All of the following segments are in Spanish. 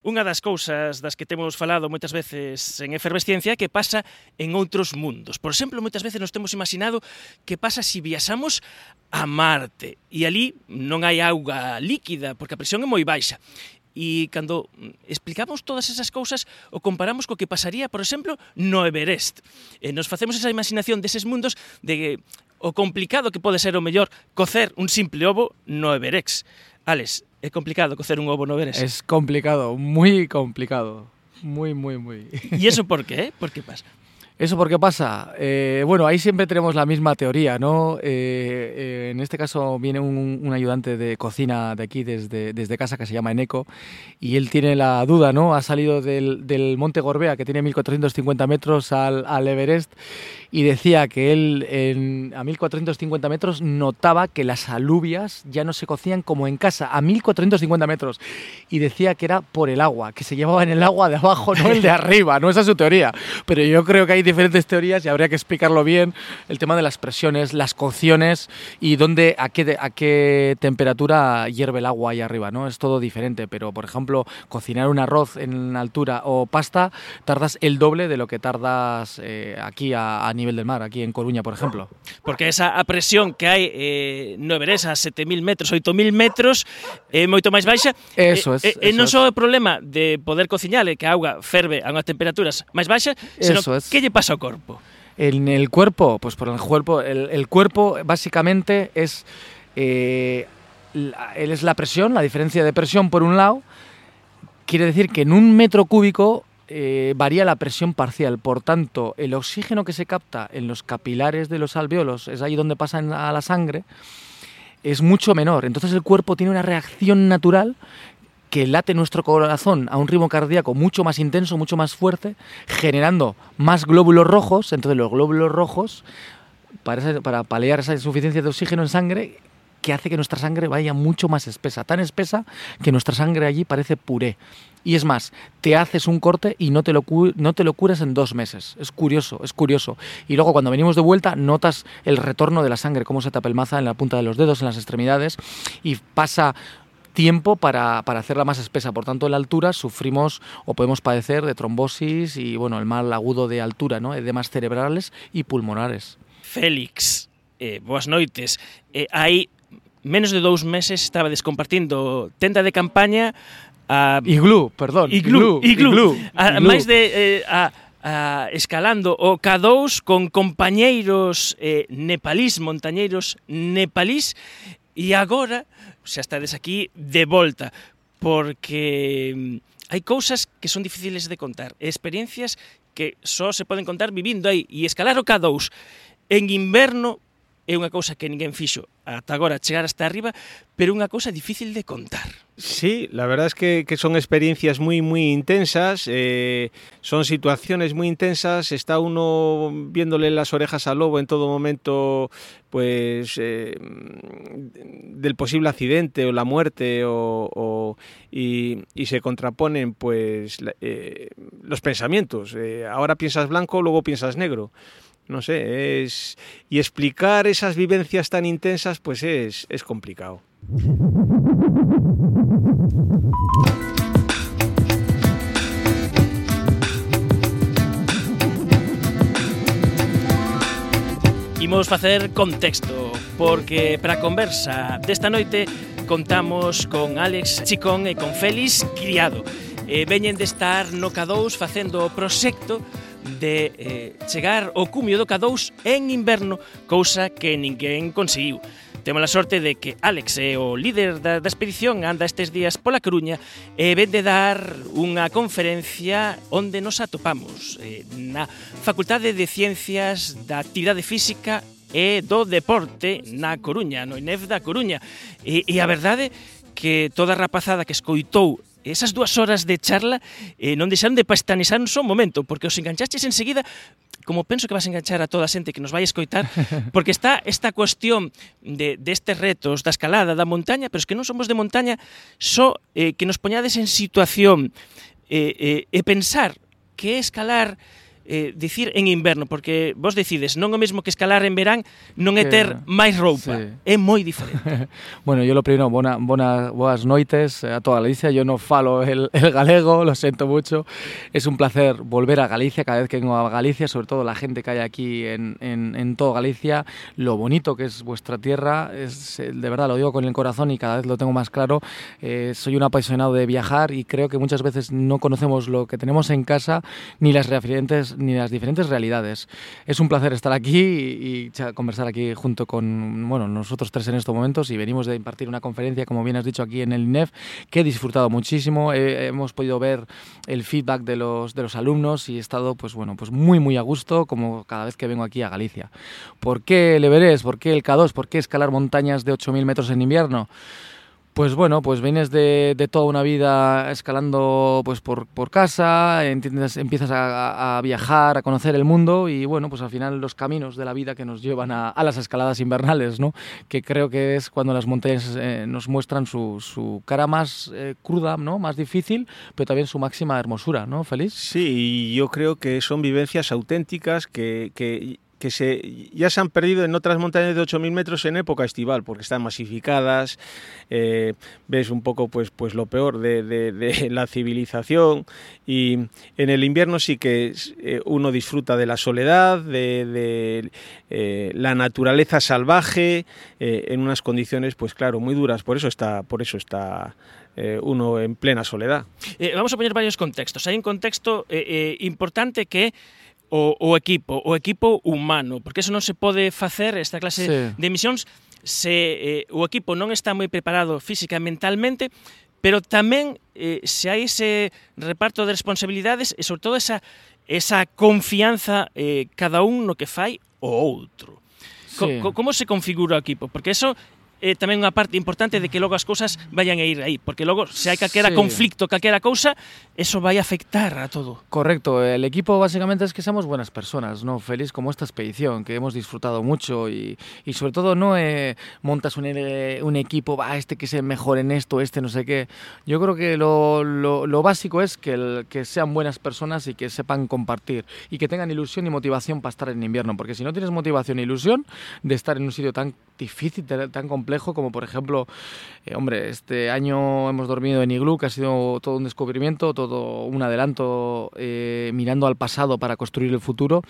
Unha das cousas das que temos falado moitas veces en efervesciencia é que pasa en outros mundos. Por exemplo, moitas veces nos temos imaginado que pasa se si viaxamos a Marte e ali non hai auga líquida porque a presión é moi baixa. E cando explicamos todas esas cousas, o comparamos co que pasaría, por exemplo, no Everest. E nos facemos esa imaginación deses mundos de o complicado que pode ser o mellor cocer un simple ovo no Everest. Alex, é complicado cocer un ovo no Everest. Es complicado, muy complicado. Muy, muy, muy. ¿Y eso por qué? ¿Por qué pasa? ¿Eso por qué pasa? Eh, bueno, ahí siempre tenemos la misma teoría, ¿no? Eh, eh, en este caso viene un, un, ayudante de cocina de aquí, desde, desde casa, que se llama Eneco, y él tiene la duda, ¿no? Ha salido del, del Monte Gorbea, que tiene 1450 metros, al, al Everest, y decía que él en, a 1450 metros notaba que las alubias ya no se cocían como en casa, a 1450 metros, y decía que era por el agua, que se llevaba en el agua de abajo, no el de arriba, no esa es su teoría, pero yo creo que hay diferentes teorías y habría que explicarlo bien, el tema de las presiones, las cocciones y dónde, a qué, a qué temperatura hierve el agua ahí arriba, ¿no? Es todo diferente, pero por ejemplo, cocinar un arroz en altura o pasta, tardas el doble de lo que tardas eh, aquí a, a, nivel del mar, aquí en Coruña, por ejemplo. Porque esa presión que hai eh, no Everest a 7.000 metros, 8.000 metros, é moito máis baixa. Eso es. E, e non só o problema de poder cociñar e que a auga ferve a unhas temperaturas máis baixas, senón es. que lle pasa En el cuerpo, pues por el cuerpo, el, el cuerpo básicamente es, eh, la, es la presión, la diferencia de presión por un lado, quiere decir que en un metro cúbico eh, varía la presión parcial, por tanto, el oxígeno que se capta en los capilares de los alveolos, es ahí donde pasa a la sangre, es mucho menor. Entonces el cuerpo tiene una reacción natural que late nuestro corazón a un ritmo cardíaco mucho más intenso, mucho más fuerte, generando más glóbulos rojos. Entonces los glóbulos rojos, para, para paliar esa insuficiencia de oxígeno en sangre, que hace que nuestra sangre vaya mucho más espesa, tan espesa que nuestra sangre allí parece puré. Y es más, te haces un corte y no te, lo, no te lo curas en dos meses. Es curioso, es curioso. Y luego cuando venimos de vuelta notas el retorno de la sangre, cómo se te apelmaza en la punta de los dedos, en las extremidades, y pasa tiempo para, para, hacerla más espesa. Por tanto, en la altura sufrimos o podemos padecer de trombosis y bueno, el mal agudo de altura, ¿no? edemas cerebrales y pulmonares. Félix, eh, boas noites. Eh, hai menos de dous meses estaba descompartindo tenda de campaña a... Iglú, perdón. Iglú, iglú. iglú, iglú. A, iglú. máis de... Eh, a, a, escalando o K2 con compañeiros eh, nepalís, montañeiros nepalís, e agora xa estades aquí de volta, porque mm, hai cousas que son difíciles de contar, experiencias que só se poden contar vivindo aí, e escalar o K2 en inverno é unha cousa que ninguén fixo ata agora chegar hasta arriba, pero unha cousa difícil de contar. Sí, la verdad es que, son experiencias muy, muy intensas, eh, son situaciones muy intensas, está uno viéndole las orejas al lobo en todo momento, pues, eh, del posible accidente o la muerte, o, y, se contraponen, pues, eh, los pensamientos. Ahora piensas blanco, luego piensas negro no sé, es y explicar esas vivencias tan intensas pues es, es complicado. Imos facer contexto, porque para a conversa desta noite contamos con Alex Chicón e con Félix Criado. Eh, veñen de estar no K2 facendo o proxecto de eh, chegar ao cumio do K2 en inverno, cousa que ninguén conseguiu. Temos a sorte de que Alex é o líder da, da expedición, anda estes días pola Coruña e ven de dar unha conferencia onde nos atopamos eh, na Facultade de Ciencias da Actividade Física e do Deporte na Coruña, no INEF da Coruña. E, e a verdade que toda a rapazada que escoitou esas dúas horas de charla eh, non deixaron de pastanizar un momento, porque os enganchaches enseguida, como penso que vas a enganchar a toda a xente que nos vai escoitar, porque está esta cuestión de, destes de retos, da escalada, da montaña, pero es que non somos de montaña, só eh, que nos poñades en situación eh, eh, e pensar que escalar eh, dicir en inverno, porque vos decides non o mesmo que escalar en verán, non é ter máis roupa, sí. é moi diferente. Bueno, yo lo primero, bona, bona, boas noites a toda Galicia. Yo no falo el, el galego, lo siento mucho. Es un placer volver a Galicia cada vez que vengo a Galicia, sobre todo la gente que hay aquí en, en, en todo Galicia. Lo bonito que es vuestra tierra, es, de verdad lo digo con el corazón y cada vez lo tengo más claro. Eh, soy un apasionado de viajar y creo que muchas veces no conocemos lo que tenemos en casa ni las diferentes, ni las diferentes realidades. Es un placer estar aquí y, y conversar aquí junto con bueno, nosotros tres en estos momentos y venimos de impartir una conferencia, como bien has dicho, aquí en el INEF, que he disfrutado muchísimo. Hemos podido ver el feedback de los, de los alumnos y he estado pues, bueno, pues muy, muy a gusto, como cada vez que vengo aquí a Galicia. ¿Por qué el Everest? ¿Por qué el K2? ¿Por qué escalar montañas de 8.000 metros en invierno? Pues bueno, pues vienes de, de toda una vida escalando pues por, por casa, entiendes, empiezas a, a viajar, a conocer el mundo y bueno, pues al final los caminos de la vida que nos llevan a, a las escaladas invernales, ¿no? Que creo que es cuando las montañas eh, nos muestran su, su cara más eh, cruda, ¿no? Más difícil, pero también su máxima hermosura, ¿no? Feliz. Sí, yo creo que son vivencias auténticas que, que, que se, ya se han perdido en otras montañas de 8.000 metros en época estival, porque están masificadas, eh, ves un poco pues, pues lo peor de, la civilización y en el invierno sí que eh, uno disfruta de la soledad, de, eh, la naturaleza salvaje, en unas condiciones pues claro, muy duras, por eso está, por eso está uno en plena soledad. Vamos a poñer varios contextos. Hai un contexto importante que o, o equipo, o equipo humano, porque eso non se pode facer esta clase sí. de misións se eh, o equipo non está moi preparado física e mentalmente, pero tamén eh, se hai ese reparto de responsabilidades e sobre todo esa esa confianza eh, cada un no que fai o outro. Sí. Co, como se configura o equipo? Porque eso é tamén unha parte importante de que logo as cousas vayan a ir aí, porque logo se hai calquera Sí. conflicto, calquera cousa, eso vai afectar a todo. Correcto, el equipo básicamente es que seamos buenas personas, ¿no? Feliz como esta expedición, que hemos disfrutado mucho y, y sobre todo no eh, montas un, eh, un equipo, va, este que sea mejor en esto, este no sé qué. Yo creo que lo, lo, lo básico es que, el, que sean buenas personas y que sepan compartir y que tengan ilusión y motivación para estar en invierno, porque si no tienes motivación e ilusión de estar en un sitio tan difícil, tan tan complejo como por ejemplo, eh, hombre, este año hemos dormido en Iglú, que ha sido todo un descubrimiento, todo un adelanto eh, mirando al pasado para construir el futuro.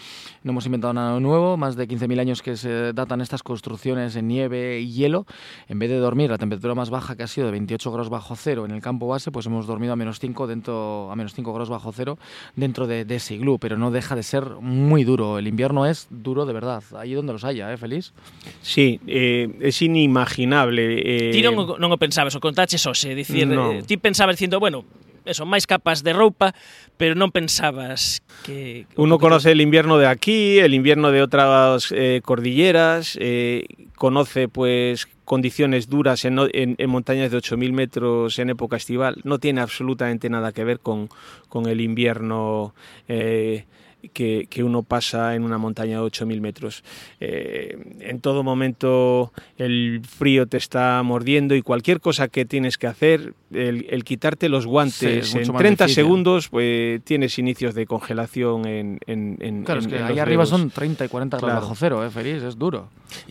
No hemos inventado nada nuevo, más de 15.000 años que se datan estas construcciones en nieve y hielo. En vez de dormir a temperatura más baja, que ha sido de 28 grados bajo cero en el campo base, pues hemos dormido a menos 5 dentro, a menos 5 grados bajo cero dentro de, de ese iglú, pero no deja de ser muy duro. El invierno es duro de verdad, ahí donde los haya, ¿eh, Feliz? Sí, eh, es inimaginable. inimaginable. Eh... Ti non, non o pensabas, o contaches hoxe, dicir, no. Eh, ti pensabas dicindo, bueno, eso, máis capas de roupa, pero non pensabas que... Uno conoce el invierno de aquí, el invierno de otras eh, cordilleras, eh, conoce pues condiciones duras en, en, en montañas de 8.000 metros en época estival. No tiene absolutamente nada que ver con, con el invierno... Eh, que, que, uno pasa en una montaña de 8.000 metros. Eh, en todo momento el frío te está mordiendo y cualquier cosa que tienes que hacer, el, el quitarte los guantes Sí, en más 30 difícil. segundos, pues tienes inicios de congelación en... en, en Claro, en- es que ahí arriba dedos. son 30 y 40 grados Claro. bajo cero, ¿eh, Feliz? Es duro.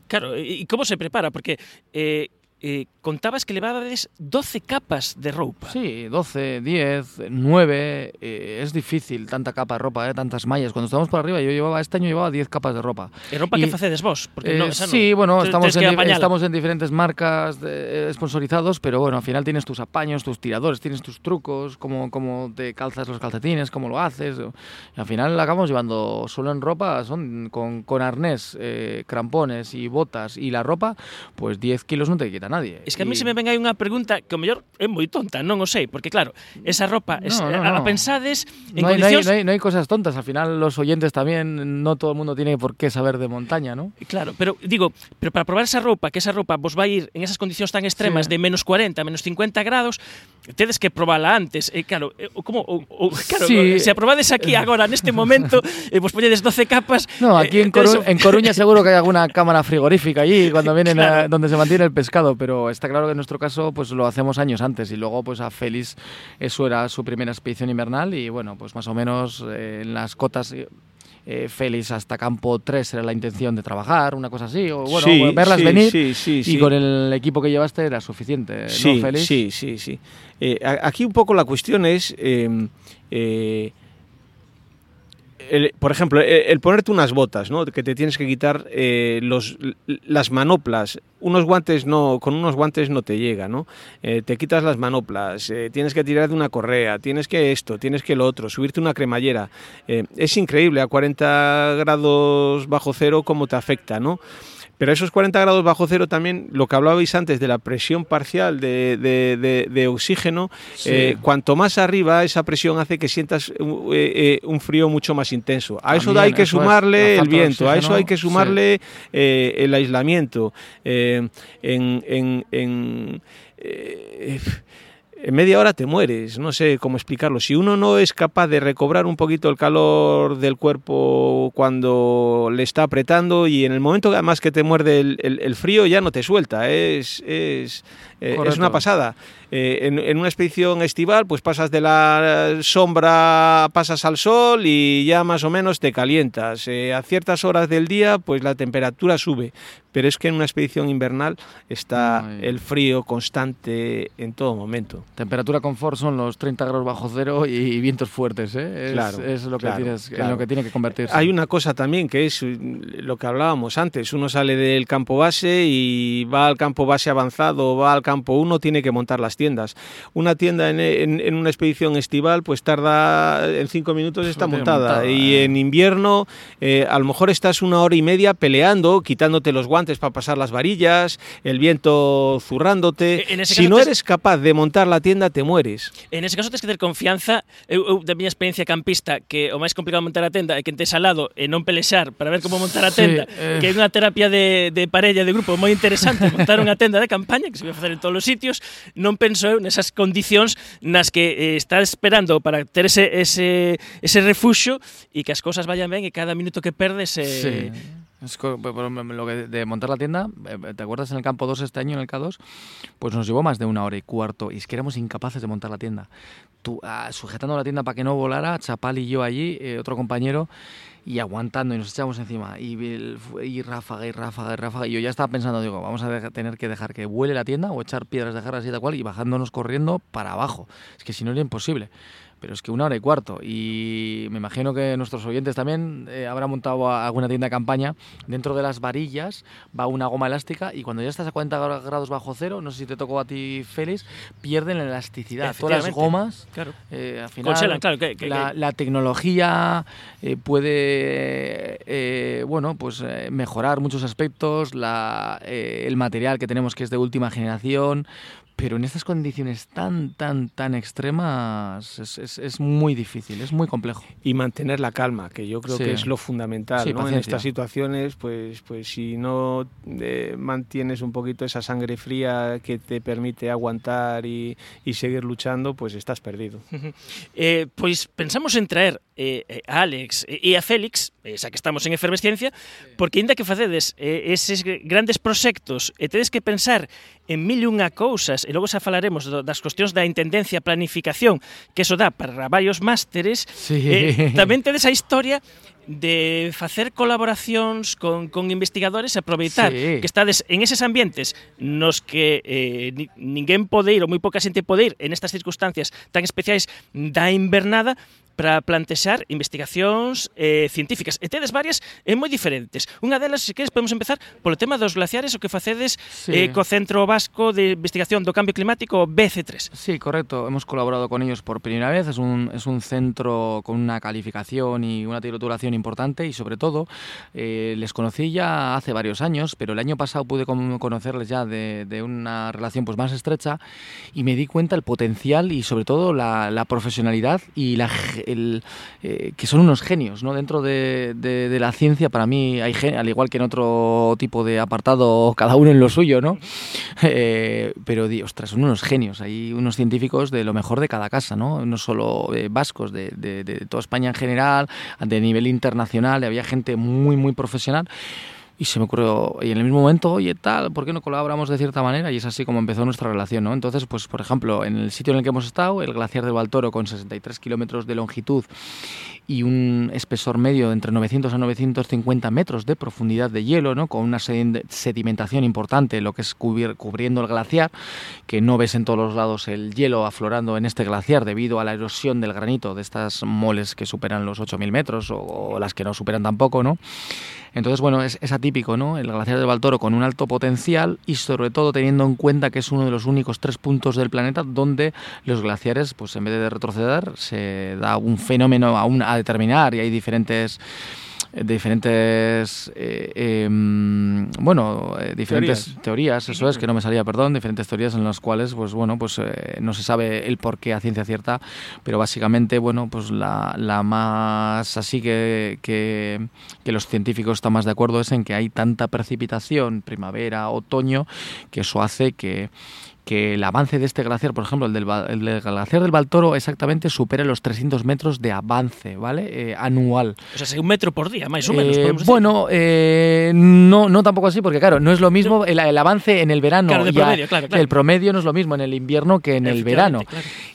Claro, e como se prepara? Porque eh, eh, contabas que levabades 12 capas de roupa. Sí, 12, 10, 9. eh, es difícil tanta capa de ropa, ¿eh? tantas mallas. Cuando estábamos por arriba, yo llevaba este año llevaba 10 capas de ropa. E roupa Y- que facedes vos? Porque Eh, non, esa non. sí, bueno, estamos en, estamos en diferentes marcas de- eh, sponsorizados, pero bueno, al final tienes tus apaños, tus tiradores, tienes tus trucos, cómo, cómo te calzas los calcetines, cómo lo haces. Y al final acabamos llevando solo en ropa, son con, con arnés, eh, crampones y botas y la ropa, pues 10 kilos no te nadie. Es que a mí se me ven aí unha pregunta que o mellor é moi tonta, non o sei, porque claro, esa ropa es, No, no, a, a no. pensades en no hay, no hay- condicións no hay- no hay cosas tontas, al final los oyentes también, no todo el mundo tiene por qué saber de montaña, ¿no? Claro, pero digo, pero para probar esa roupa, que esa roupa vos vai ir en esas condicións tan extremas Sí. de menos 40, menos 50 grados, tedes que probala antes. E claro, eh, como o, o, claro, Sí. se aprobades aquí agora neste momento, e vos poñedes 12 capas, No, eh, aquí en, tedes Coru- en Coruña seguro que hay alguna cámara frigorífica allí cuando vienen Claro. a- donde se mantiene el pescado, pero está claro que en nuestro caso pues lo hacemos años antes y luego pues a Félix eso era su primera expedición invernal y bueno, pues más o menos eh, en las cotas eh, eh, Félix hasta campo 3 era la intención de trabajar, una cosa así, o bueno, verlas venir y con el equipo que llevaste era suficiente, ¿no, Félix? Sí, sí, sí. Eh, aquí un poco la cuestión es... Eh, por ejemplo, el, ponerte unas botas, ¿no? que te tienes que quitar eh, los, las manoplas. Unos guantes no, con unos guantes no te llega, ¿no? Eh, te quitas las manoplas, eh, tienes que tirar de una correa, tienes que esto, tienes que lo otro, subirte una cremallera. es increíble a 40 grados bajo cero cómo te afecta, ¿no? Pero esos 40 grados bajo cero también, lo que hablabais antes de la presión parcial de, oxígeno, eh, cuanto más arriba esa presión hace que sientas eh, eh, un frío mucho más intenso. A eso hay que sumarle el viento, a eso hay que sumarle el aislamiento. en, en en media hora te mueres, no sé cómo explicarlo. Si uno no es capaz de recobrar un poquito el calor del cuerpo cuando le está apretando y en el momento además que te muerde el, frío ya no te suelta, es, es, eh, es una pasada. Eh, en, una expedición estival, pues pasas de la sombra, pasas al sol y ya más o menos te calientas. Eh, a ciertas horas del día, pues la temperatura sube. Pero es que en una expedición invernal está el frío constante en todo momento. Temperatura confort son los 30 grados bajo cero y, vientos fuertes, Es, claro, es lo, que tienes, en lo que tiene que convertirse. Hay una cosa también que es lo que hablábamos antes. Uno sale del campo base y va al campo base avanzado, va al campo 1, tiene que montar las tiendas. Una tienda en, una expedición estival pues tarda en cinco minutos está montada. y eh. en invierno eh, a lo mejor estás una hora y media peleando, quitándote los guantes para pasar las varillas, el viento zurrándote. si no eres capaz de montar la tienda, te mueres. En ese caso tienes que tener confianza. de mi experiencia campista que o más complicado montar la tienda é que entres al lado e non pelexar para ver cómo montar a tenda, eh. que é unha terapia de, de parella, de grupo moi interesante, montar unha tenda de campaña que se vai facer en todos os sitios, non eu nesas condicións nas que eh, estás esperando para ter ese, ese, ese refuxo e que as cousas vayan ben e cada minuto que perdes... Eh... Sí. Es lo que de montar la tienda, eh, ¿te acuerdas en el campo 2 este año, en el K2? Pues nos llevó más de una hora y cuarto y es que éramos incapaces de montar la tienda. Tú, ah, sujetando la tienda para que no volara, Chapal y yo allí, eh, otro compañero, y aguantando y nos echamos encima y, ráfaga y ráfaga y ráfaga y yo ya estaba pensando digo vamos a tener que dejar que vuele la tienda o echar piedras de jarras y tal cual y bajándonos corriendo para abajo. Es que si no era imposible pero es que una hora y cuarto. Y me imagino que nuestros oyentes también eh, habrán montado alguna tienda de campaña. Dentro de las varillas va una goma elástica y cuando ya estás a 40 grados bajo cero, no sé si te tocó a ti, Félix, pierden la elasticidad. Todas las gomas, claro. Eh, al final, claro, la, tecnología eh, puede, bueno, pues mejorar muchos aspectos. La, el material que tenemos que es de última generación, pero en estas condiciones tan, tan, tan extremas es, es, es, muy difícil, es muy complejo. Y mantener la calma, que yo creo que es lo fundamental. ¿no? En estas situaciones, pues, pues si no eh, mantienes un poquito esa sangre fría que te permite aguantar y, y seguir luchando, pues estás perdido. eh, pues pensamos en traer eh, eh, a Alex e a Félix, xa que estamos en efervesciencia, porque ainda que facedes eh, eses grandes proxectos e tedes que pensar en mil unha cousas, e logo xa falaremos do, das cuestións da intendencia planificación que eso dá para varios másteres sí. eh, tamén tedes a historia de facer colaboracións con, con investigadores e aproveitar sí. que estades en eses ambientes nos que eh, ni, ninguén pode ir ou moi pouca xente pode ir en estas circunstancias tan especiais da invernada para plantexar investigacións eh, científicas. E tedes varias e moi diferentes. Unha delas, se queres, podemos empezar polo tema dos glaciares, o que facedes sí. eh, co Centro Vasco de Investigación do Cambio Climático, BC3. Sí, correcto. Hemos colaborado con ellos por primera vez. Es un, es un centro con una calificación y una titulación importante y, sobre todo, eh, les conocí ya hace varios años, pero el año pasado pude conocerles ya de, de una relación pues más estrecha y me di cuenta el potencial y, sobre todo, la, la profesionalidad y la eh, que son unos genios, ¿no? Dentro de, de, de, la ciencia, para mí, hay al igual que en otro tipo de apartado, cada uno en lo suyo, ¿no? Eh, pero, ostras, son unos genios. Hay unos científicos de lo mejor de cada casa, ¿no? No solo eh, vascos, de, de, toda España en general, de nivel internacional, había gente muy, muy profesional. Y se me ocurrió, y en el mismo momento, oye, tal, ¿por qué no colaboramos de cierta manera? Y es así como empezó nuestra relación, ¿no? Entonces, pues, por ejemplo, en el sitio en el que hemos estado, el glaciar del Baltoro, con 63 kilómetros de longitud y un espesor medio de entre 900 a 950 metros de profundidad de hielo, ¿no? Con una sedimentación importante, lo que es cubriendo el glaciar, que no ves en todos los lados el hielo aflorando en este glaciar debido a la erosión del granito de estas moles que superan los 8.000 metros o las que no superan tampoco, ¿no? Entonces, bueno, es, atípico, ¿no? El glaciar del Baltoro con un alto potencial y sobre todo teniendo en cuenta que es uno de los únicos tres puntos del planeta donde los glaciares, pues en vez de retroceder, se da un fenómeno aún a determinar y hay diferentes diferentes eh, em, bueno eh, diferentes teorías. eso es que no me salía perdón diferentes teorías en las cuales pues bueno pues eh, no se sabe el por qué a ciencia cierta pero básicamente bueno pues la, la más así que, que, que los científicos están más de acuerdo es en que hay tanta precipitación primavera otoño que eso hace que que el avance de este glaciar, por ejemplo, el del, glaciar del Baltoro, exactamente supera los 300 metros de avance, ¿vale? Eh, anual. O sea, un metro por día, más o menos. Eh, bueno, eh, no, no tampoco así, porque claro, no es lo mismo el, avance en el verano. Claro, promedio, claro, El promedio no es lo mismo en el invierno que en el verano.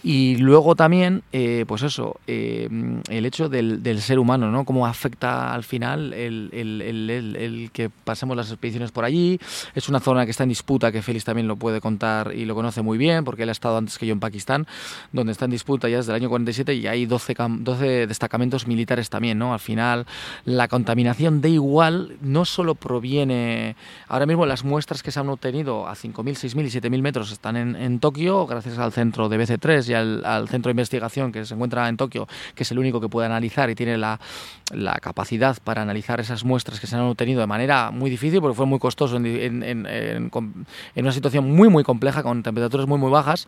Y luego también, pues eso, el hecho del, ser humano, ¿no? Cómo afecta al final el, el, que pasemos las expediciones por allí. Es una zona que está en disputa, que Félix también lo puede contar y lo conoce muy bien porque él ha estado antes que yo en Pakistán, donde está en disputa ya desde el año 47 y hay 12, 12 destacamentos militares también, ¿no? Al final la contaminación de igual no solo proviene, ahora mismo las muestras que se han obtenido a 5.000, 6.000 y 7.000 metros están en, en, Tokio, gracias al centro de BC3 y al, centro de investigación que se encuentra en Tokio, que es el único que puede analizar y tiene la, la capacidad para analizar esas muestras que se han obtenido de manera muy difícil porque fue muy costoso en una situación muy muy compleja con temperaturas muy muy bajas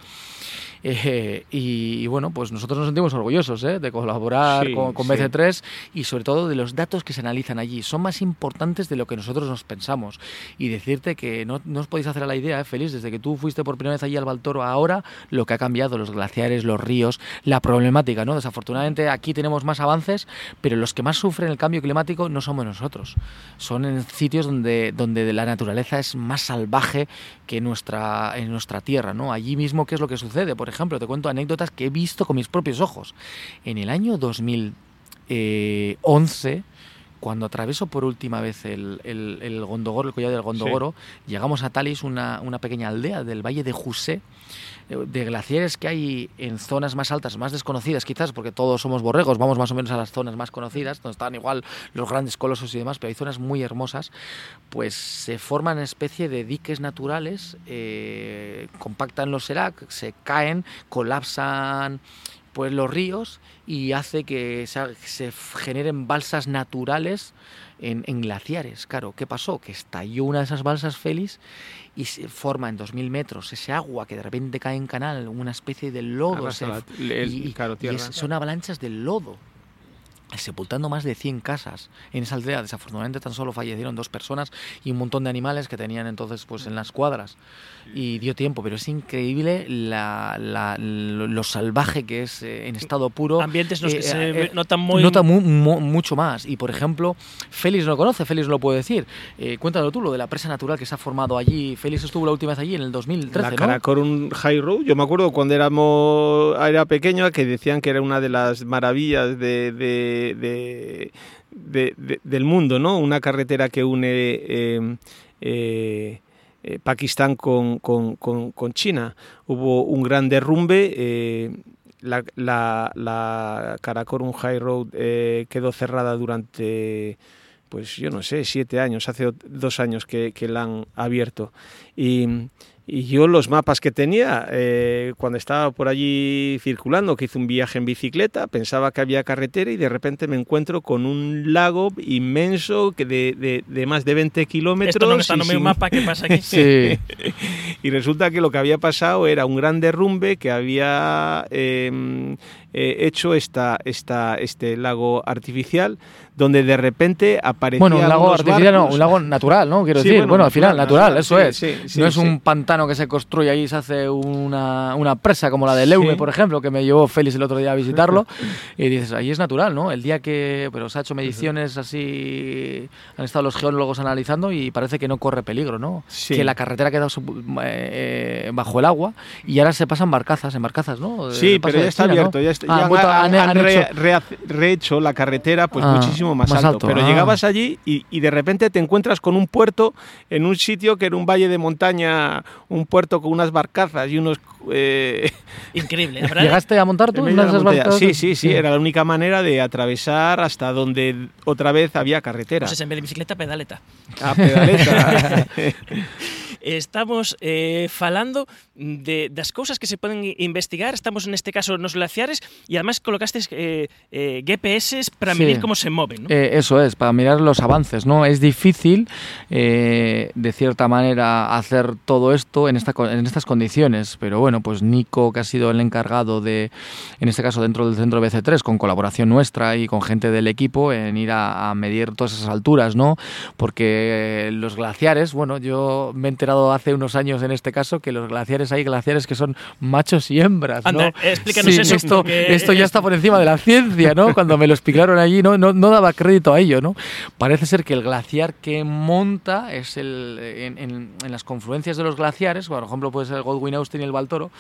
eh, y, bueno, pues nosotros nos sentimos orgullosos ¿eh? de colaborar con, BC3 y sobre todo de los datos que se analizan allí. Son más importantes de lo que nosotros nos pensamos. Y decirte que no, no os podéis hacer a la idea, ¿eh? feliz, desde que tú fuiste por primera vez allí al Baltoro, ahora lo que ha cambiado, los glaciares, los ríos, la problemática, ¿no? Desafortunadamente aquí tenemos más avances, pero los que más sufren el cambio climático no somos nosotros. Son en sitios donde, donde la naturaleza es más salvaje que nuestra, en nuestra tierra, ¿no? Allí mismo, ¿qué es lo que sucede? Por ejemplo, te cuento anécdotas que he visto con mis propios ojos. En el año 2011, cuando atraveso por última vez el, el, el Gondogoro, el collar del Gondogoro, llegamos a Talis, una, una, pequeña aldea del valle de José, eh, de glaciares que hay en zonas más altas, más desconocidas quizás, porque todos somos borregos, vamos más o menos a las zonas más conocidas, donde están igual los grandes colosos y demás, pero hay zonas muy hermosas, pues se forman especie de diques naturales, eh, compactan los serac, se caen, colapsan pues los ríos y hace que se, generen balsas naturales en, glaciares. Claro, ¿qué pasó? Que estalló una de esas balsas Félix y se forma en 2000 metros ese agua que de repente cae en canal, una especie de lodo. y, son avalanchas de lodo sepultando más de 100 casas en esa aldea. Desafortunadamente tan solo fallecieron dos personas y un montón de animales que tenían entonces pues en las cuadras. Y dio tiempo, pero es increíble la, lo, salvaje que es eh, en estado puro. Ambientes los que eh, se eh, notan muy... Nota mucho más. Y por ejemplo, Félix no lo conoce, Félix lo puede decir. cuéntalo tú, lo de la presa natural que se ha formado allí. Félix estuvo la última vez allí en el 2013, La Karakorum High Road. Yo me acuerdo cuando éramos, era pequeño que decían que era una de las maravillas de de, del mundo, ¿no? Una carretera que une eh, eh, eh, Pakistán con, China. Hubo un gran derrumbe. la, la, la, Karakorum High Road quedó cerrada durante pues yo no sé, siete años, hace dos años que, que la han abierto. Y, y yo los mapas que tenía, eh, cuando estaba por allí circulando, que hice un viaje en bicicleta, pensaba que había carretera y de repente me encuentro con un lago inmenso que de, de, más de 20 kilómetros. Esto no está en un mapa que pasa aquí. sí. y resulta que lo que había pasado era un gran derrumbe que había em, eh, hecho esta, esta, este lago artificial donde de repente aparecía bueno un lago artificial no, un lago natural no quiero decir bueno, al final natural, eso es no es un pantano pantano que se construye ahí, se hace una, una presa como la de Leume, Sí. por ejemplo, que me llevó Félix el otro día a visitarlo, y dices, ahí es natural, ¿no? El día que, pero se ha hecho mediciones así, han estado los geólogos analizando y parece que no corre peligro, ¿no? Sí. Que la carretera ha quedado sub- eh, bajo el agua y ahora se pasan barcazas, en barcazas, ¿no? Sí, paso pero ya está China, ¿no? abierto. Ya, está- Ah, ya han han, han- han re- rehecho la carretera pues Ah, muchísimo más, más alto. alto, Pero ah. llegabas allí y, y de repente te encuentras con un puerto en un sitio que era un valle de montaña, un puerto con unas barcazas y unos... eh, Increíble, verdad. ¿Llegaste a montar tú una de esas barcazas? Sí, sí, sí, era la única manera de atravesar hasta donde otra vez había carretera. Pues en vez de bicicleta, pedaleta. A pedaleta. Estamos eh, falando de das cousas que se poden investigar, estamos neste caso nos glaciares e además colocastes eh, eh, GPS para Sí. medir como se moven, ¿no? Eh, eso es, para mirar los avances, ¿no? Es difícil, eh, de cierta manera, hacer todo esto en, esta, co- en estas condiciones, pero bueno, pues Nico, que ha sido el encargado de, en este caso dentro del centro BC3, con colaboración nuestra y con gente del equipo, en ir a, a medir todas esas alturas, ¿no? Porque los glaciares, bueno, yo me he enterado hace unos años en este caso que los glaciares hay glaciares que son machos y hembras, ¿no? Anda, explícanos Sí, eso, Esto, porque- esto ya está por encima de la ciencia, ¿no? Cuando me lo explicaron allí, no, no, no daba crédito a ello, ¿no? Parece ser que el glaciar que monta es el en, en- en las confluencias de los glaciares, por ejemplo, puede ser el Godwin Austen y el Baltoro,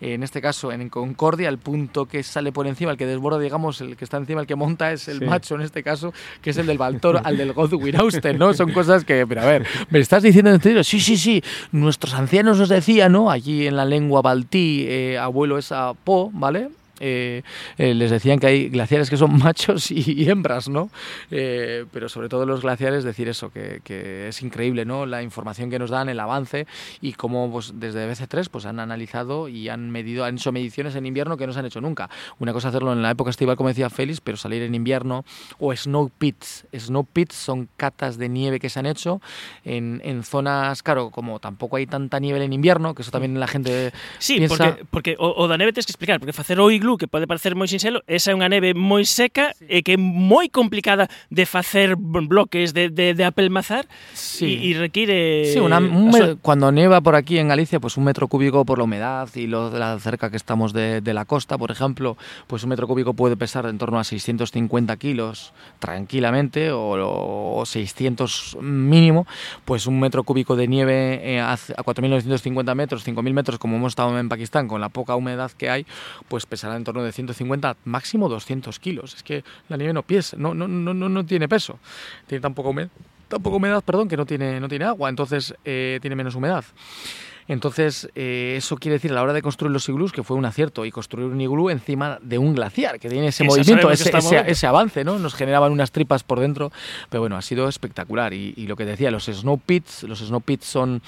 en este caso en Concordia, el punto que sale por encima, el que desborda, digamos, el que está encima, el que monta es el Sí. macho en este caso, que es el del Baltoro al del Godwin Austen, ¿no? Son cosas que, pero a ver, ¿me estás diciendo en serio? Sí, sí, sí, nuestros ancianos nos decían, ¿no? Allí en la lengua baltí, eh, abuelo es a po, ¿vale? Eh, eh, les decían que hay glaciares que son machos y, y hembras, ¿no? Eh, pero sobre todo los glaciares decir eso, que, que es increíble, ¿no? La información que nos dan, el avance y cómo pues, desde BC3 pues, han analizado y han medido, han hecho mediciones en invierno que no se han hecho nunca. Una cosa hacerlo en la época estival, como decía Félix, pero salir en invierno o snow pits. Snow pits son catas de nieve que se han hecho en, en zonas, claro, como tampoco hay tanta nieve en invierno, que eso también la gente Sí, piensa... porque, porque o, o da neve tens que explicar, porque facer o iglú, que pode parecer moi sinxelo, esa é unha neve moi seca e que é moi complicada de facer bloques de, de, de apelmazar Sí. e, e require... Sí, una- un a me- súa- cuando nieva por aquí en Galicia, pues un metro cúbico por la humedad y lo de la cerca que estamos de, de la costa, por ejemplo, pues un metro cúbico puede pesar en torno a 650 kilos tranquilamente o, o 600 mínimo, pues un metro cúbico de nieve eh, a, c- a 4.950 metros, 5.000 metros, como hemos estado en Pakistán, con la poca humedad que hay, pues pesará en torno de 150, máximo 200 kilos. Es que la nieve no pesa, no, no, no, no, tiene peso, tiene tan poca humedad tan poca humedad, perdón, que no tiene, no tiene agua, entonces eh, tiene menos humedad. Entonces, eh, eso quiere decir a la hora de construir los iglús que fue un acierto y construir un iglú encima de un glaciar, que tiene ese movimiento, ese, avance, ¿no? Nos generaban unas tripas por dentro, pero bueno, ha sido espectacular. Y, y lo que decía, los snow pits, los snow pits son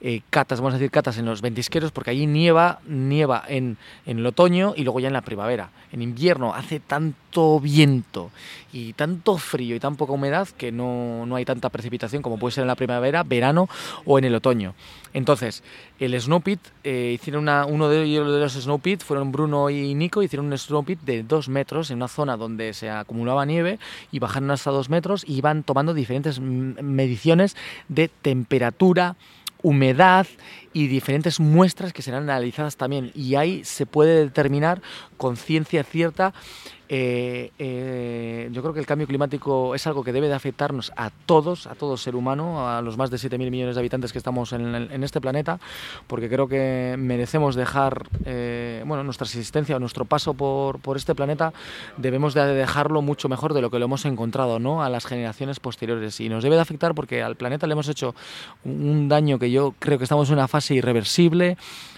eh, catas, vamos a decir catas en los ventisqueros, porque allí nieva, nieva en, en el otoño y luego ya en la primavera. En invierno hace tanto viento y tanto frío y tan poca humedad que no, no hay tanta precipitación como puede ser en la primavera, verano o en el otoño. Entonces, el Snow Pit, eh, hicieron una, uno de de los Snow Pit, fueron Bruno y Nico, hicieron un Snow Pit de dos metros en una zona donde se acumulaba nieve y bajaron hasta dos metros y iban tomando diferentes mediciones de temperatura, humedad y diferentes muestras que serán analizadas también. Y ahí se puede determinar con ciencia cierta. eh, eh, yo creo que el cambio climático es algo que debe de afectarnos a todos, a todo ser humano, a los más de 7.000 millones de habitantes que estamos en, en este planeta, porque creo que merecemos dejar eh, bueno, nuestra existencia o nuestro paso por, por este planeta, debemos de dejarlo mucho mejor de lo que lo hemos encontrado ¿no? a las generaciones posteriores. Y nos debe de afectar porque al planeta le hemos hecho un daño que yo creo que estamos en una fase irreversible,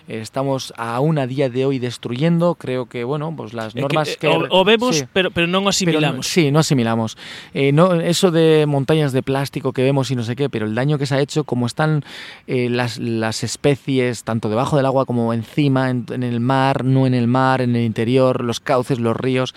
eh, estamos aún a día de hoy destruyendo, creo que bueno, pues las É que, normas eh, que... o, o vemos, Sí. pero, pero non o Pero asimilamos. no- sí, no asimilamos. Eh, no, eso de montañas de plástico que vemos y no sé qué, pero el daño que se ha hecho, como están eh, las, las especies, tanto debajo del agua como encima, en, en el mar, no en el mar, en el interior, los cauces, los ríos,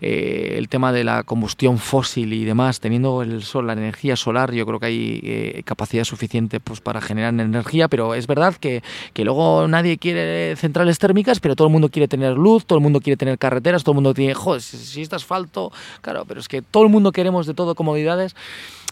eh, el tema de la combustión fósil y demás, teniendo el sol, la energía solar, yo creo que hay eh, capacidad suficiente pues, para generar energía, pero es verdad que, que luego nadie quiere centrales térmicas, pero todo el mundo quiere tener luz, todo el mundo quiere tener carreteras, todo el mundo tiene, joder, si, si está asfalto, claro, pero es que todo el mundo queremos de todo comodidades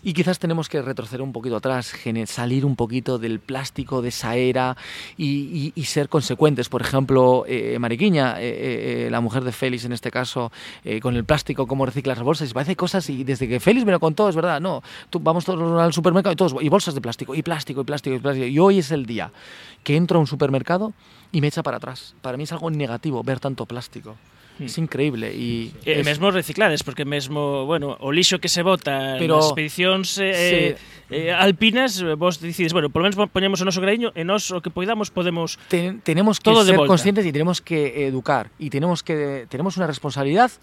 y quizás tenemos que retroceder un poquito atrás, salir un poquito del plástico de esa era y, ser consecuentes. Por ejemplo, eh, Mariquiña, eh, eh, la mujer de Félix en este caso, con el plástico, cómo recicla las bolsas, y parece cosas y desde que Félix me lo contó, es verdad, no, vamos todos al supermercado y todos, y bolsas de plástico, y plástico, y plástico, y plástico. Y hoy es el día que entro a un supermercado y me echa para atrás. Para mí es algo negativo ver tanto plástico. Hmm. Es increíble e e es... mesmo reciclades porque mesmo, bueno, o lixo que se bota Pero, nas expedicións eh, sí. eh, alpinas, vos decides, bueno, por lo menos poñemos o noso graiño e nós o que poidamos podemos Ten, tenemos que todo ser conscientes y tenemos que educar y tenemos que tenemos una responsabilidad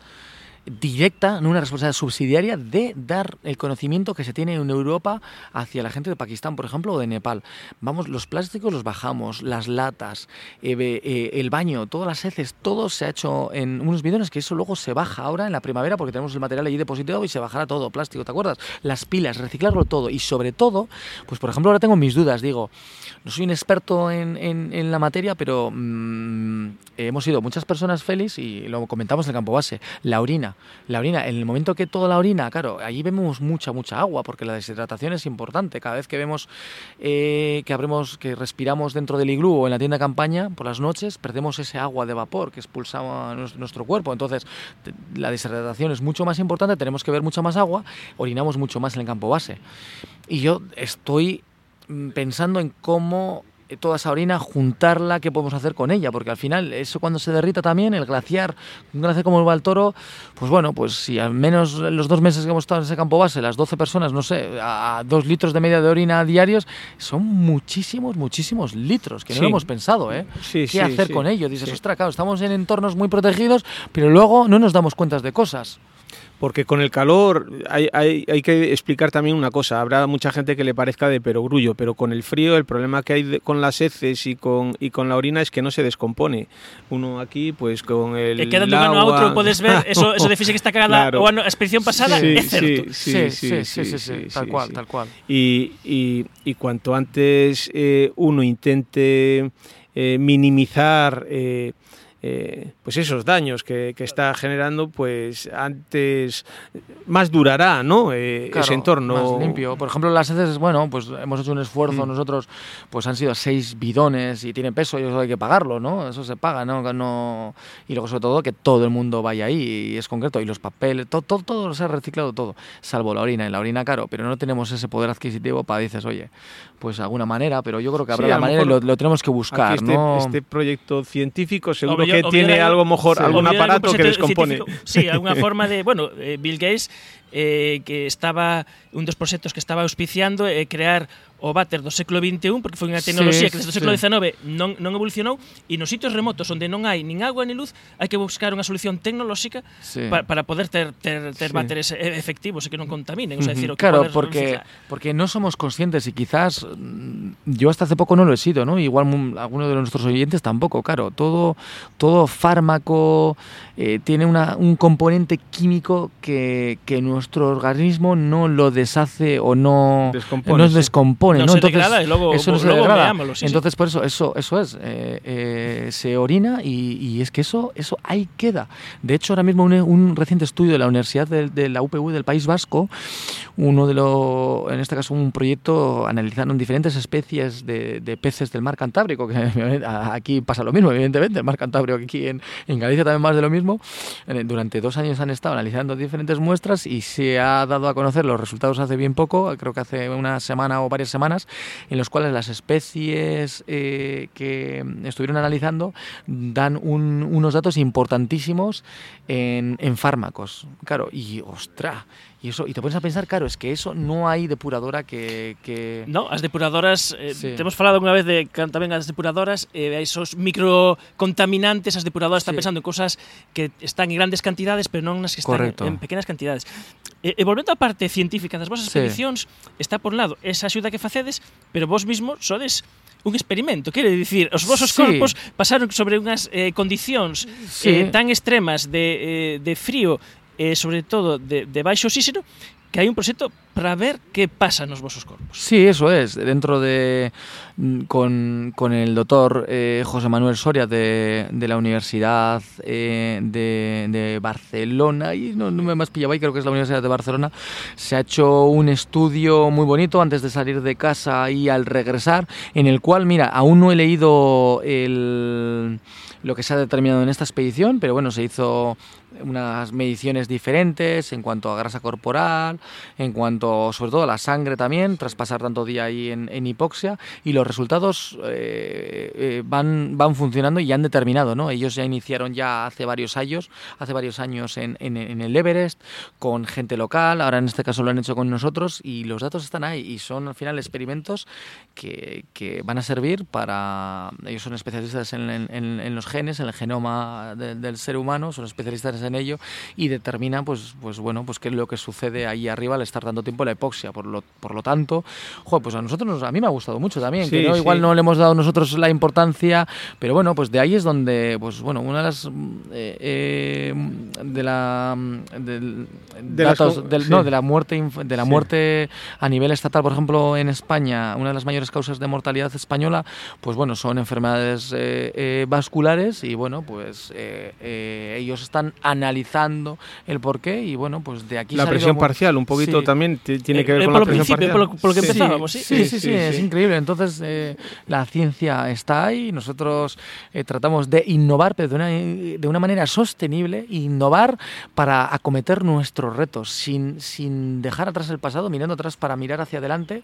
directa, no una responsabilidad subsidiaria de dar el conocimiento que se tiene en Europa hacia la gente de Pakistán, por ejemplo, o de Nepal. Vamos, los plásticos los bajamos, las latas, eh, eh, el baño, todas las heces, todo se ha hecho en unos bidones que eso luego se baja ahora en la primavera porque tenemos el material allí depositado y se bajará todo, plástico, ¿te acuerdas? Las pilas, reciclarlo todo y sobre todo, pues por ejemplo ahora tengo mis dudas, digo, no soy un experto en, en, la materia, pero mm, hemos sido muchas personas felices y lo comentamos en el campo base, la orina la orina, en el momento que toda la orina, claro, allí vemos mucha, mucha agua, porque la deshidratación es importante. Cada vez que vemos eh, que abrimos, que respiramos dentro del iglú o en la tienda de campaña, por las noches, perdemos ese agua de vapor que expulsaba nuestro cuerpo. Entonces, la deshidratación es mucho más importante, tenemos que ver mucha más agua, orinamos mucho más en el campo base. Y yo estoy mm, pensando en cómo toda esa orina, juntarla, qué podemos hacer con ella, porque al final eso cuando se derrita también, el glaciar, un glaciar como el Valtoro, pues bueno, pues si al menos los dos meses que hemos estado en ese campo base, las 12 personas, no sé, a dos litros de media de orina diarios, son muchísimos, muchísimos litros, que no lo hemos pensado, ¿eh? ¿Qué hacer con ello? Dices, ostras, claro, estamos en entornos muy protegidos, pero luego no nos damos cuenta de cosas porque con el calor hay, hay, hay, que explicar también una cosa, habrá mucha gente que le parezca de perogrullo, pero con el frío el problema que hay con las heces y con, y con la orina es que no se descompone. Uno aquí, pues con el Que queda de un a outro, podes ver, eso, eso de que está cagada claro. o a expedición pasada, sí, certo. Sí, sí, sí, sí, sí, tal cual, tal cual. Y, y, y cuanto antes eh, uno intente eh, minimizar... Eh, eh, pues esos daños que, que, está generando, pues antes más durará, ¿no? Eh, claro, ese entorno más limpio. Por ejemplo, las heces, bueno, pues hemos hecho un esfuerzo mm. nosotros, pues han sido seis bidones y tienen peso y eso hay que pagarlo, ¿no? Eso se paga, ¿no? no y luego sobre todo que todo el mundo vaya ahí y es concreto y los papeles, todo, todo, todo se ha reciclado todo, salvo la orina y la orina caro, pero no tenemos ese poder adquisitivo para dices, oye, pues de alguna manera, pero yo creo que habrá sí, la manera y lo, lo, tenemos que buscar, este, ¿no? Este proyecto científico seguro que tiene algo mejor, sí, algún aparato que descompone. Sí, alguna forma de, bueno, eh, Bill Gates eh, que estaba un dos proxectos que estaba auspiciando eh, crear o váter do século XXI porque foi unha tecnoloxía sí, que desde o século XIX non, non evolucionou e nos sitios remotos onde non hai nin agua ni luz hai que buscar unha solución tecnolóxica sí. pa, para poder ter, ter, ter sí. váteres efectivos e que non contaminen. O sea, decir, o que claro, porque, porque no somos conscientes y quizás mm, yo hasta hace poco no lo he sido, ¿no? Igual alguno de nuestros oyentes tampoco, claro. Todo, todo fármaco eh, tiene una, un componente químico que, que nuestro organismo no lo deshace o no descompone, no descompone no, ¿no? Se Entonces, degrada y luego, eso no se luego degrada. Sí, Entonces, sí. por eso, eso, eso es. Eh, eh, se orina y, y, es que eso, eso ahí queda. De hecho, ahora mismo un, un reciente estudio de la Universidad de, de, la UPV del País Vasco, uno de los, en este caso un proyecto, analizaron diferentes especies de, de peces del mar Cantábrico, que aquí pasa lo mismo, evidentemente, el mar Cantábrico aquí en, en Galicia también más de lo mismo. Durante dos años han estado analizando diferentes muestras y se ha dado a conocer los resultados hace bien poco, creo que hace una semana o varias semanas semanas, en los cuales las especies eh, que estuvieron analizando dan un, unos datos importantísimos en, en fármacos. Claro, y ostra, Y eso y te pones a pensar, claro, es que eso no hai depuradora que, que... No, as depuradoras, eh, sí. te hemos falado unha vez de tamén as depuradoras, eh, esos microcontaminantes, as depuradoras sí. están pensando en cosas que están en grandes cantidades, pero non nas que están en, en pequenas cantidades. E, e volvendo á parte científica das vosas expedicións, sí. está por un lado esa axuda que facedes, pero vos mismo sodes un experimento, quere dicir, os vosos sí. corpos pasaron sobre unhas eh, condicións eh, sí. eh, tan extremas de, eh, de frío e eh, sobre todo de, de baixo oxígeno que hai un proxecto para ver que pasa nos vosos corpos. Sí, eso es. Dentro de. mm, con, con el doctor eh, José Manuel Soria de, de la Universidad eh, de, de Barcelona, y no, no me más pillaba ahí, creo que es la Universidad de Barcelona, se ha hecho un estudio muy bonito antes de salir de casa y al regresar, en el cual, mira, aún no he leído el, lo que se ha determinado en esta expedición, pero bueno, se hizo unas mediciones diferentes en cuanto a grasa corporal, en cuanto sobre todo a la sangre también, tras pasar tanto día ahí en, en hipoxia, y los resultados eh, eh, van, van funcionando y han determinado, ¿no? Ellos ya iniciaron ya hace varios años, hace varios años en, en- en el Everest, con gente local, ahora en este caso lo han hecho con nosotros, y los datos están ahí, y son al final experimentos que, que van a servir para... Ellos son especialistas en, en- en- en los genes, en el genoma de- del ser humano, son especialistas en ello y determinan, pues, pues bueno, pues qué es lo que sucede ahí arriba al estar tanto tiempo en la hipoxia. Por lo, por lo tanto, joder, pues a nosotros, nos- a mí me ha gustado mucho también, que no, sí. igual no le hemos dado nosotros la importancia, pero bueno, pues de ahí es donde, pues bueno, una de las... eh, eh, de la... del- De datos del- sí. no, de la muerte de la muerte a nivel estatal, por ejemplo, en España, una de las mayores causas de mortalidad española, pues bueno, son enfermedades eh, vasculares y bueno, pues ellos están analizando el porqué y bueno, pues de aquí La presión parcial, un poquito Sí. también tiene Eh, que ver eh, con la presión parcial. polo- polo que Sí. empezábamos, Sí, sí. sí, sí, sí, es increíble. Entonces, eh, la ciencia está ahí. Nosotros eh, tratamos de innovar, pero de una, de una manera sostenible, innovar para acometer nuestros retos, sin, sin dejar atrás el pasado, mirando atrás para mirar hacia adelante,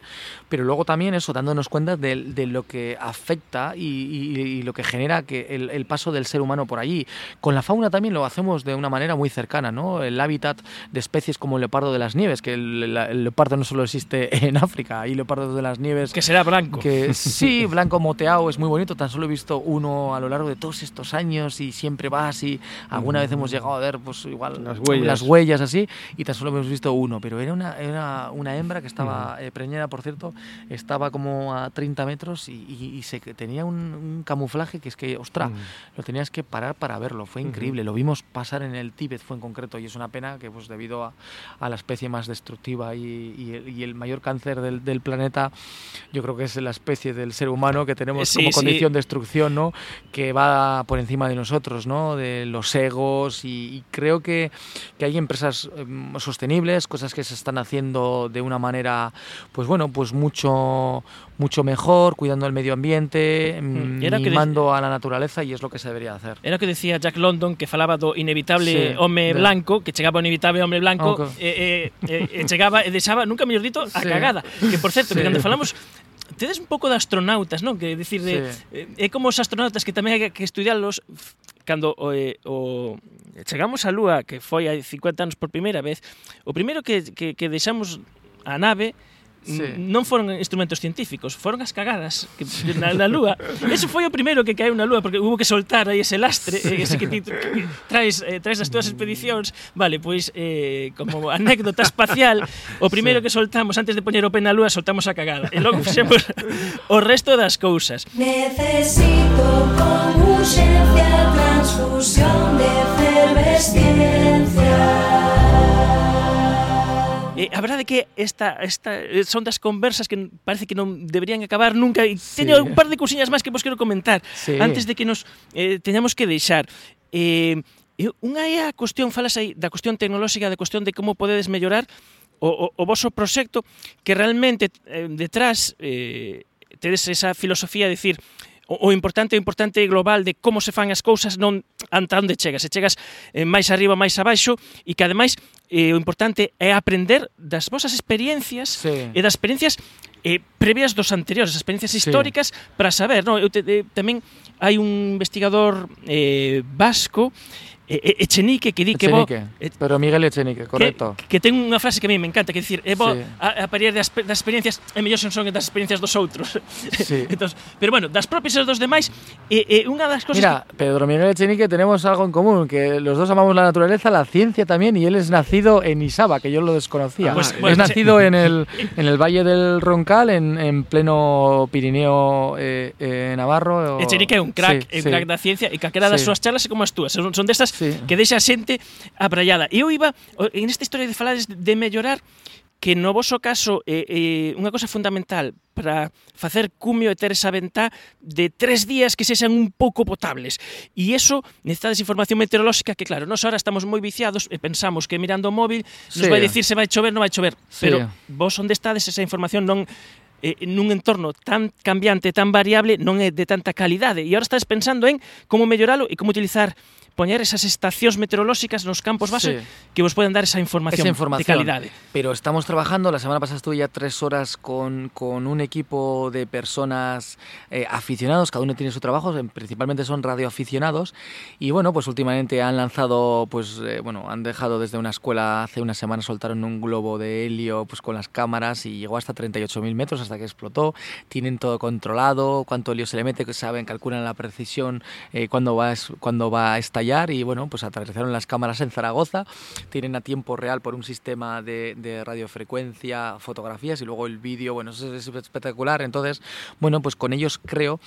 pero luego también eso, dándonos cuenta de, de lo que afecta y, y- y lo que genera que el, el paso del ser humano por allí. Con la fauna también lo hacemos de una manera muy cercana, ¿no? El hábitat de especies como el leopardo de las nieves, que el, la- el leopardo no solo existe en África, hay leopardos de las nieves Que será blanco. que sí, blanco moteado es muy bonito, tan solo he visto uno a lo largo de todos estos años y siempre vas y alguna vez hemos llegado a ver pues igual Las huellas. las huellas así y tan solo hemos visto uno, pero era una, era una hembra que estaba eh, preñada, por cierto, estaba como a 30 metros y, y- y se, tenía un, un camuflaje que es que, ostra, Mm. lo tenías que parar para verlo, fue increíble, lo vimos pasar en el Tíbet, fue en concreto, y es una pena que pues debido a, a la especie más destructiva y, y el, y el mayor cáncer del, del planeta, yo creo que es la especie del ser humano que tenemos Sí, como sí. condición de destrucción, ¿no? Que va por encima de nosotros, ¿no? De los egos y, y creo que, que hay empresas em, sostenibles, cosas que se están haciendo de una manera, pues bueno, pues mucho, mucho mejor, cuidando el medio ambiente, hmm. mm, mimando a la naturaleza y es lo que se debería hacer. Era o que decía Jack London que falaba do inevitable sí, home de... blanco, que chegaba o inevitable home blanco okay. e, e, e, e chegaba e deixaba, nunca mellor dito, a sí. cagada. Que por certo, sí. que cando falamos tedes un pouco de astronautas, non? Que decir de sí. é como os astronautas que tamén hai que estudiarlos cando o, o chegamos á Lúa, que foi hai 50 anos por primeira vez, o primeiro que que que deixamos a nave sí. non foron instrumentos científicos, foron as cagadas que na, na lúa. Eso foi o primeiro que caeu na lúa porque hubo que soltar aí ese lastre, sí. ese que ti que traes eh, traes das túas expedicións. Vale, pois eh, como anécdota espacial, o primeiro sí. que soltamos antes de poñer o pé na lúa soltamos a cagada e logo fixemos o resto das cousas. Necesito con urgencia transfusión de efervesciencia. Eh, a verdade é que esta, esta eh, son das conversas que parece que non deberían acabar nunca e sí. teño un par de cousiñas máis que vos quero comentar sí. antes de que nos eh, teñamos que deixar. Eh, unha é a cuestión, falas aí da cuestión tecnolóxica, da cuestión de como podedes mellorar o, o, o vosso proxecto que realmente eh, detrás eh, tedes esa filosofía de decir o, o importante o importante global de como se fan as cousas non anta onde chegas, se chegas eh, máis arriba, máis abaixo e que ademais eh, o importante é aprender das vosas experiencias sí. e das experiencias eh, previas dos anteriores, as experiencias históricas sí. para saber, no, eu te, te, tamén hai un investigador eh, vasco eh, eh Echenique que di que bo, eh, pero Miguel Echenique, correcto. Que, que ten unha frase que a mí me encanta, que dicir, é bo sí. a, a parir das, das experiencias, é mellor son son das experiencias dos outros. Sí. Entón, pero bueno, das propias dos demais, e, e unha das cosas Mira, que... Pedro Miguel Echenique tenemos algo en común, que los dos amamos la naturaleza, la ciencia también, y él es nacido nacido en Isaba, que yo lo desconocía. Ah, pues- es pues- nacido en el, en el Valle del Roncal, en, en pleno Pirineo eh, eh, Navarro. E Cherique é un crack, Sí, un sí. crack da ciencia e calquera das Sí. súas charlas é como as túas, son, son destas Sí. que deixa a xente abrallada. E eu iba, en esta historia de falades de mellorar, que no voso caso é, eh, eh, unha cosa fundamental para facer cumio e ter esa ventá de tres días que sexan un pouco potables. E iso necesitades información meteorolóxica que, claro, nos ahora estamos moi viciados e pensamos que mirando o móvil nos sí. vai dicir se vai chover, non vai chover. Sí. Pero vos onde estades esa información non eh, nun entorno tan cambiante, tan variable, non é de tanta calidade. E agora estás pensando en como melloralo e como utilizar poñer esas estacións meteorolóxicas nos campos base Sí. que vos poden dar esa información, esa información. de calidade. Pero estamos trabajando, la semana pasada estuve ya tres horas con, con un equipo de personas eh, aficionados, cada uno tiene su trabajo, en- principalmente son radioaficionados, y bueno, pues últimamente han lanzado, pues eh, bueno, han dejado desde una escuela, hace una semana soltaron un globo de helio pues con las cámaras y llegó hasta 38.000 metros hasta que explotó, tienen todo controlado, cuánto helio se le mete, saben, calculan la precisión, eh, cuándo, va cuándo va a estallar, y bueno, pues aterrizaron las cámaras en Zaragoza, tienen a tiempo real por un sistema de, de radiofrecuencia, fotografías y luego el vídeo, bueno, eso es espectacular. Entonces, bueno, pues con ellos creo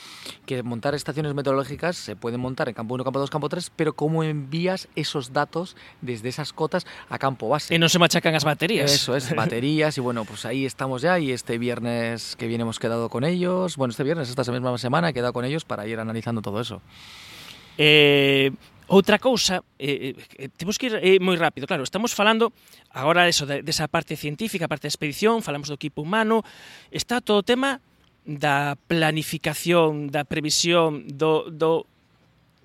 que montar estaciones meteorológicas se pueden montar en campo 1, campo 2, campo 3, pero cómo envías esos datos desde esas cotas a campo base. E non se machacan as baterías. Eso es, baterías y bueno, pues ahí estamos ya y este viernes que viene hemos quedado con ellos, bueno, este viernes, esta misma semana he quedado con ellos para ir analizando todo eso. Eh, Outra cousa, eh, eh, temos que ir eh, moi rápido, claro, estamos falando agora eso, de, desa parte científica, parte da expedición, falamos do equipo humano, está todo o tema da planificación, da previsión, do, do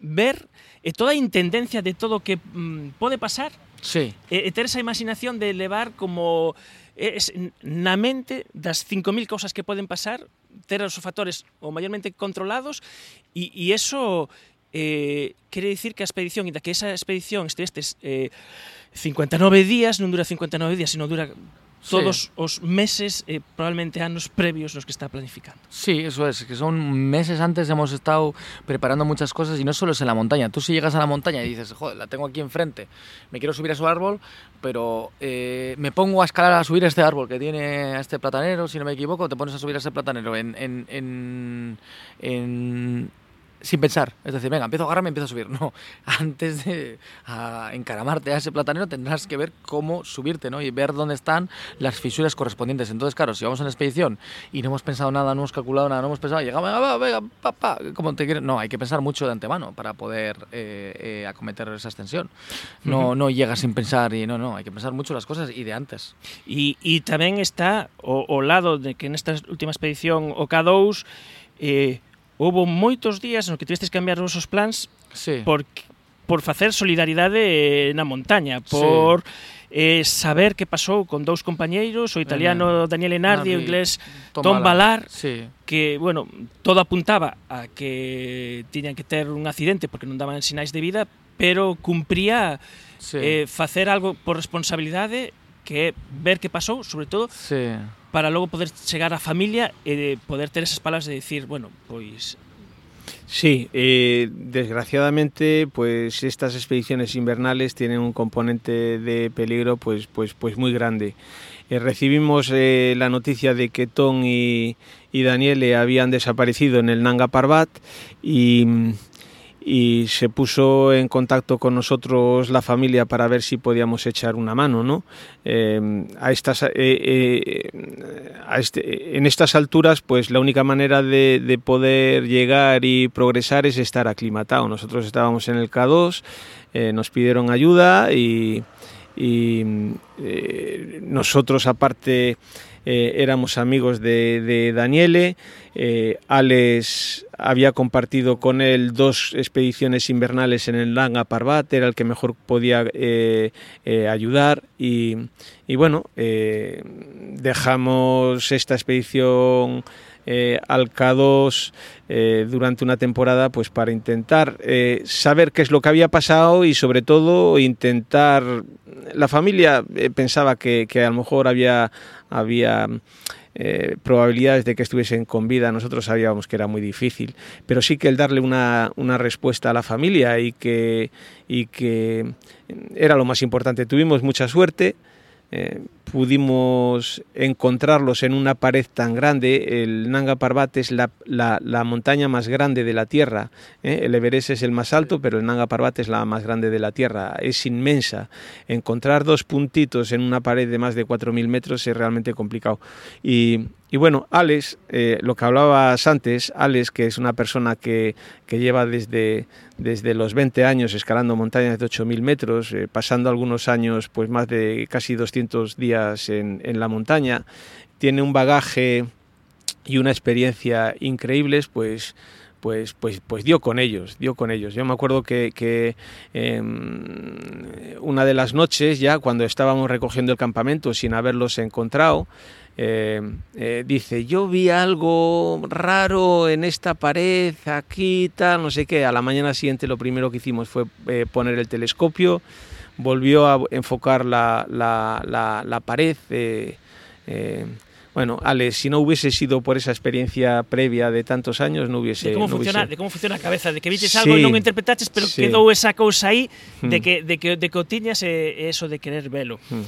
ver e toda a intendencia de todo o que mm, pode pasar sí. e, e ter esa imaginación de levar como es, na mente das 5.000 cousas que poden pasar ter os factores o maiormente controlados e, e eso eh, quere dicir que a expedición, e da que esa expedición estuvestes eh, 59 días, non dura 59 días, sino dura todos os meses, eh, probablemente anos previos nos que está planificando. Sí, eso es, que son meses antes hemos estado preparando muchas cosas y no solo es en la montaña. Tú si llegas a la montaña y dices, joder, la tengo aquí enfrente, me quiero subir a su árbol, pero eh, me pongo a escalar a subir este árbol que tiene a este platanero, si no me equivoco, te pones a subir a ese platanero en, en, en, en- sin pensar. Es decir, venga, empiezo a agarrarme, empiezo a subir. No, antes de a encaramarte a ese platanero tendrás que ver cómo subirte, ¿no? Y ver dónde están las fisuras correspondientes. Entonces, claro, si vamos una expedición y no hemos pensado nada, no hemos calculado nada, no hemos pensado, llegamos, venga, venga, pa, pa, como te quieres. No, hay que pensar mucho de antemano para poder eh, eh, acometer esa extensión. No, no llegas sin pensar y no, no, hay que pensar mucho las cosas y de antes. E, e tamén está o, o lado de que nesta última expedición o K2 eh, houve moitos días no que tivestes que cambiar os vosos plans sí. por, por facer solidaridade eh, na montaña, por sí. eh, saber que pasou con dous compañeiros, o italiano eh, Daniele Nardi e o inglés Tom, Tom Balar, sí. que, bueno, todo apuntaba a que tiñan que ter un accidente porque non daban sinais de vida, pero cumpría sí. eh, facer algo por responsabilidade que ver que pasou, sobre todo, sí. para logo poder chegar á familia e de poder ter esas palabras de decir, bueno, pois Sí, eh, desgraciadamente, pues estas expediciones invernales tienen un componente de peligro, pues, pues, pues muy grande. Eh, recibimos eh, la noticia de que Tom y, y Daniele habían desaparecido en el Nanga Parbat y, y se puso en contacto con nosotros la familia para ver si podíamos echar una mano, ¿no? Eh, a estas, eh, eh, este- en estas alturas, pues la única manera de, de poder llegar y progresar es estar aclimatado. Nosotros estábamos en el K2, eh, nos pidieron ayuda y, nosotros aparte eh, éramos amigos de, Daniele. Eh, Alex había compartido con él dos expediciones invernales en el Nanga Parbat, era el que mejor podía eh, eh, ayudar y, bueno, dejamos esta expedición eh, al K2 eh, durante una temporada pues para intentar eh, saber qué es lo que había pasado y sobre todo intentar la familia pensaba que, que a lo mejor había había probabilidades de que estuviesen con vida, nosotros sabíamos que era muy difícil, pero sí que el darle una, una respuesta a la familia y que, y que era lo más importante. Tuvimos mucha suerte. Pudimos encontrarlos en una pared tan grande. El Nanga Parbat es la, la, la montaña más grande de la Tierra. ¿eh? El Everest es el más alto, pero el Nanga Parbat es la más grande de la Tierra. Es inmensa. Encontrar dos puntitos en una pared de más de 4.000 metros es realmente complicado. Y, y bueno, Alex, eh, lo que hablabas antes, Alex, que es una persona que, que lleva desde, desde los 20 años escalando montañas de 8.000 metros, eh, pasando algunos años, pues más de casi 200 días en, la montaña, tiene un bagaje y una experiencia increíbles, pues pues, pues, pues dio con ellos, dio con ellos. Yo me acuerdo que, eh, una de las noches, ya cuando estábamos recogiendo el campamento sin haberlos encontrado, eh, eh, dice, yo vi algo raro en esta pared, aquí, tal, no sé qué. A la mañana siguiente lo primero que hicimos fue eh, poner el telescopio, volvió a enfocar la, la, la, la pared. Eh, eh, bueno, Ale, si no hubiese sido por esa experiencia previa de tantos años, no hubiese... De cómo, no funciona, hubiese... De cómo funciona a cabeza, de que viches sí, algo e non interpretaches, pero sí. quedou esa cousa aí de hmm. que, de que, de que o tiñas e eso de querer velo. Mm.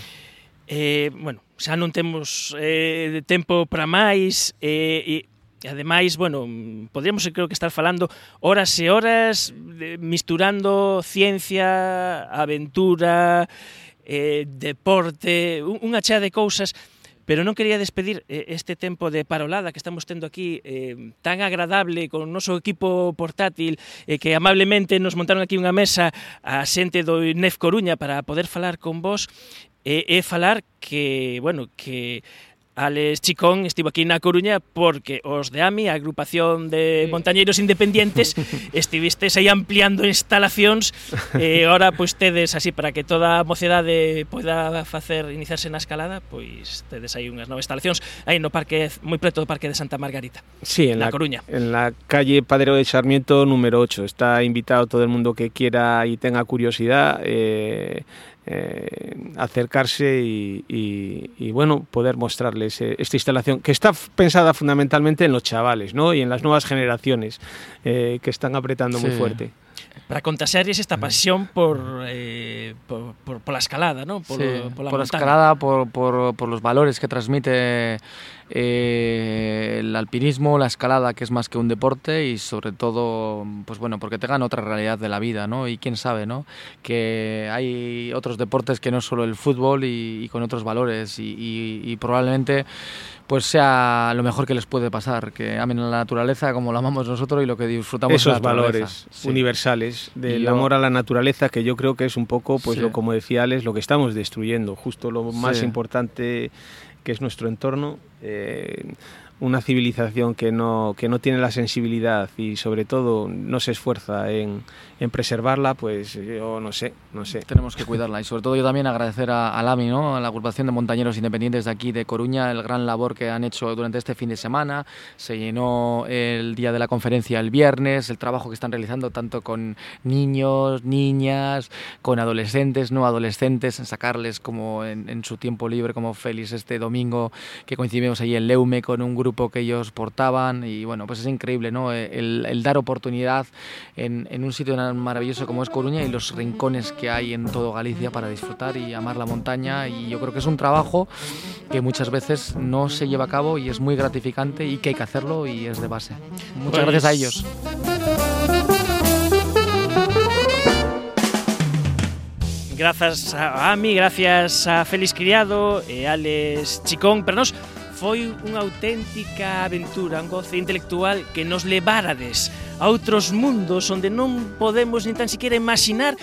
Eh, bueno, xa non temos eh, tempo para máis, eh, e E ademais, bueno, podríamos creo que estar falando horas e horas de, misturando ciencia, aventura, eh, deporte, unha chea de cousas pero non quería despedir eh, este tempo de parolada que estamos tendo aquí eh, tan agradable con o noso equipo portátil eh, que amablemente nos montaron aquí unha mesa a xente do INEF Coruña para poder falar con vos e, e falar que, bueno, que Alex Chicón estivo aquí na Coruña porque os de AMI, a agrupación de montañeiros independientes, estivistes aí ampliando instalacións e ora pois tedes así para que toda a mocedade poida facer iniciarse na escalada, pois tedes aí unhas novas instalacións aí no parque moi preto do parque de Santa Margarita. Sí, en La la, Coruña. En la calle Padre de Sarmiento número 8. Está invitado todo el mundo que quiera y tenga curiosidad eh, eh, acercarse y, y- y, bueno, poder mostrarles eh, esta instalación que está pensada fundamentalmente en los chavales ¿no? y en las nuevas generaciones eh, que están apretando muy fuerte. Para contagiarles esta pasión por, eh, por, por, por la escalada, ¿no? Por, Sí, por la por la escalada, por, por- por los valores que transmite eh, el alpinismo, la escalada, que es más que un deporte, y sobre todo, pues bueno, porque te gana otra realidad de la vida, ¿no? Y quién sabe, ¿no? Que hay otros deportes que no solo el fútbol y, y con otros valores, y, y- y probablemente pues sea lo mejor que les puede pasar, que amen a la naturaleza como lo amamos nosotros y lo que disfrutamos de Esos la naturaleza. valores Sí. universales del yo- amor a la naturaleza que yo creo que es un poco, pues Sí. lo como decía Alex, lo que estamos destruyendo, justo lo más Sí. importante que es nuestro entorno, eh, una civilización que no, que no tiene la sensibilidad y sobre todo no se esfuerza en, en preservarla, pues yo no sé, no sé. Tenemos que cuidarla y sobre todo yo también agradecer a, al AMI, ¿no? a la agrupación de montañeros independientes de aquí de Coruña, el gran labor que han hecho durante este fin de semana. Se llenó el día de la conferencia el viernes, el trabajo que están realizando tanto con niños, niñas, con adolescentes, no adolescentes, en sacarles como en, en su tiempo libre, como Félix este domingo, que coincidimos ahí en Leume con un grupo que ellos portaban y bueno, pues es increíble, ¿no? El, el dar oportunidad en, en un sitio tan maravilloso como es Coruña y los rincones que hay en todo Galicia para disfrutar y amar la montaña y yo creo que es un trabajo que muchas veces no se lleva a cabo y es muy gratificante y que hay que hacerlo y es de base. Muchas Pues- gracias a ellos. Grazas a Ami, gracias a Félix Criado e Alex Chicón, pero nos foi unha auténtica aventura, un goce intelectual que nos levarades a outros mundos onde non podemos nin tan siquiera imaginar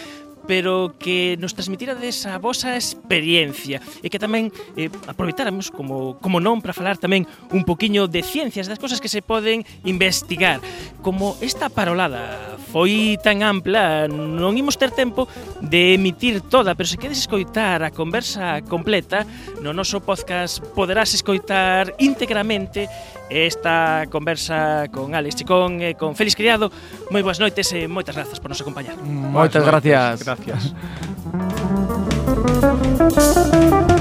pero que nos transmitirades a vosa experiencia e que tamén eh, aproveitáramos, como, como non, para falar tamén un poquiño de ciencias, das cosas que se poden investigar. Como esta parolada foi tan ampla, non imos ter tempo de emitir toda, pero se queres escoitar a conversa completa, no noso podcast poderás escoitar íntegramente esta conversa con Alex Chicón e con Félix Criado. Moi boas noites e moitas grazas por nos acompañar. Moitas, moitas gracias. Gracias.